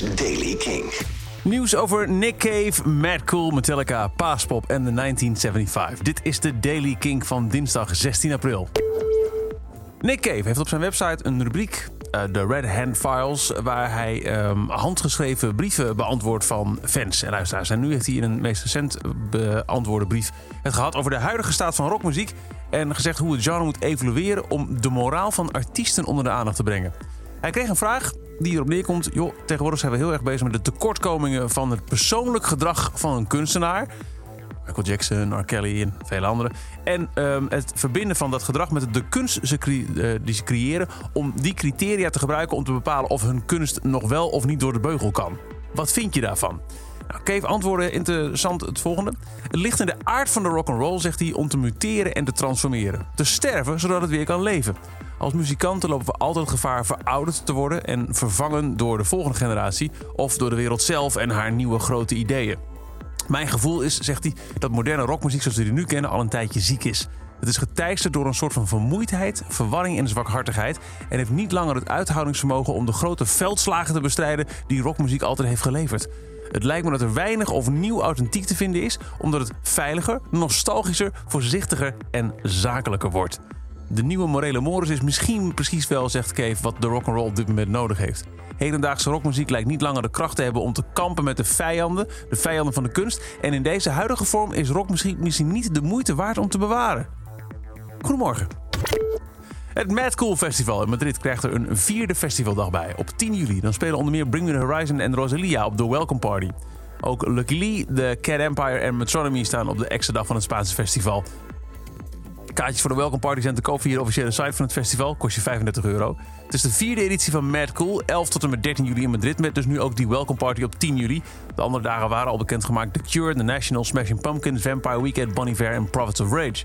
Daily King. Nieuws over Nick Cave, Mad Cool, Metallica, Paaspop en de 1975. Dit is de Daily King van dinsdag 16 april. Nick Cave heeft op zijn website een rubriek, uh, de Red Hand Files, waar hij um, handgeschreven brieven beantwoordt van fans en luisteraars. En nu heeft hij in een meest recent beantwoorde brief het gehad over de huidige staat van rockmuziek en gezegd hoe het genre moet evolueren om de moraal van artiesten onder de aandacht te brengen. Hij kreeg een vraag die erop neerkomt: joh, tegenwoordig zijn we heel erg bezig met de tekortkomingen van het persoonlijk gedrag van een kunstenaar. Michael Jackson, R. Kelly en vele anderen. En um, het verbinden van dat gedrag met de kunst ze uh, die ze creëren. Om die criteria te gebruiken om te bepalen of hun kunst nog wel of niet door de beugel kan. Wat vind je daarvan? Nou, Cave antwoorden interessant het volgende. Het ligt in de aard van de rock and roll, zegt hij, om te muteren en te transformeren. Te sterven, zodat het weer kan leven. Als muzikanten lopen we altijd gevaar verouderd te worden en vervangen door de volgende generatie of door de wereld zelf en haar nieuwe grote ideeën. Mijn gevoel is, zegt hij, dat moderne rockmuziek zoals we die nu kennen al een tijdje ziek is. Het is geteisterd door een soort van vermoeidheid, verwarring en zwakhartigheid en heeft niet langer het uithoudingsvermogen om de grote veldslagen te bestrijden die rockmuziek altijd heeft geleverd. Het lijkt me dat er weinig of nieuw authentiek te vinden is, omdat het veiliger, nostalgischer, voorzichtiger en zakelijker wordt. De nieuwe morele Morris is misschien precies wel, zegt Cave, wat de rock'n'roll op dit moment nodig heeft. Hedendaagse rockmuziek lijkt niet langer de kracht te hebben om te kampen met de vijanden, de vijanden van de kunst. En in deze huidige vorm is rockmuziek misschien niet de moeite waard om te bewaren. Goedemorgen. Het Mad Cool Festival in Madrid krijgt er een vierde festivaldag bij. Op 10 juli dan spelen onder meer Bring Me The Horizon en Rosalia op de Welcome Party. Ook Lucky Lee, de Cat Empire en Metronomy staan op de extra dag van het Spaanse festival. Kaartjes voor de Welcome Party zijn te koop via de officiële site van het festival. Kost je 35 euro. Het is de vierde editie van Mad Cool. 11 tot en met 13 juli in Madrid. Met dus nu ook die Welcome Party op 10 juli. De andere dagen waren al bekendgemaakt The Cure, The National, Smashing Pumpkins, Vampire Weekend, Bonnie Fair en Prophets of Rage.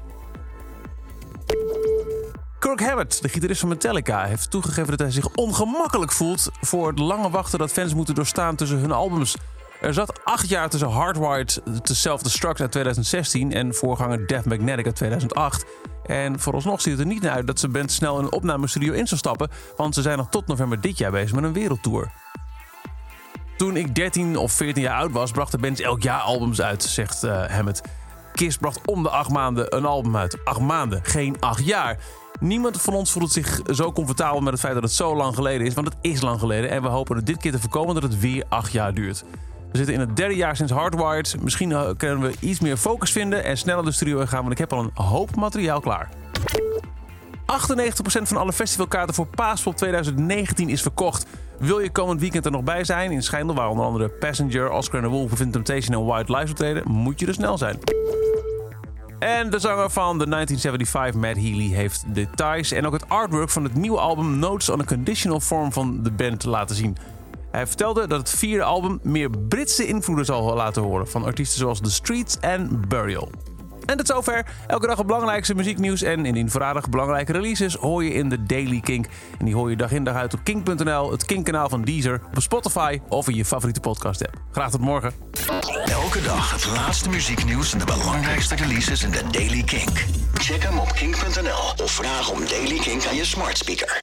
Kirk Hammett, de gitarist van Metallica, heeft toegegeven dat hij zich ongemakkelijk voelt voor het lange wachten dat fans moeten doorstaan tussen hun albums. Er zat acht jaar tussen Hardwired to Self-Destruct uit 2016 en voorganger Death Magnetic uit 2008. En vooralsnog ziet het er niet naar uit dat ze band snel in een opnamestudio in zal stappen, want ze zijn nog tot november dit jaar bezig met een wereldtour. Toen ik 13 of 14 jaar oud was, bracht de band elk jaar albums uit, zegt uh, Hammett. Kiss bracht om de acht maanden een album uit. Acht maanden, geen acht jaar. Niemand van ons voelt zich zo comfortabel met het feit dat het zo lang geleden is, want het is lang geleden. En we hopen het dit keer te voorkomen dat het weer acht jaar duurt. We zitten in het derde jaar sinds Hardwired. Misschien eh, kunnen we iets meer focus vinden en sneller de studio gaan, want ik heb al een hoop materiaal klaar. 98% van alle festivalkaarten voor Paaspop 2019 is verkocht. Wil je komend weekend er nog bij zijn? In Schijndel, waar onder andere Passenger, Oscar and the Wolf, Prevent Temptation en White Lies optreden, moet je er snel zijn. En de zanger van de 1975, Matt Healy, heeft details en ook het artwork van het nieuwe album Notes on a Conditional Form van de band laten zien. Hij vertelde dat het vierde album meer Britse invloeden zal laten horen van artiesten zoals The Streets en Burial. En tot zover. Elke dag het belangrijkste muzieknieuws en indien voorradig belangrijke releases hoor je in de Daily Kink. En die hoor je dag in dag uit op kink.nl, het Kink-kanaal van Deezer, op Spotify of in je favoriete podcast-app. Graag tot morgen. Elke dag het laatste muzieknieuws en de belangrijkste releases in de Daily Kink. Check hem op kink.nl of vraag om Daily Kink aan je smart speaker.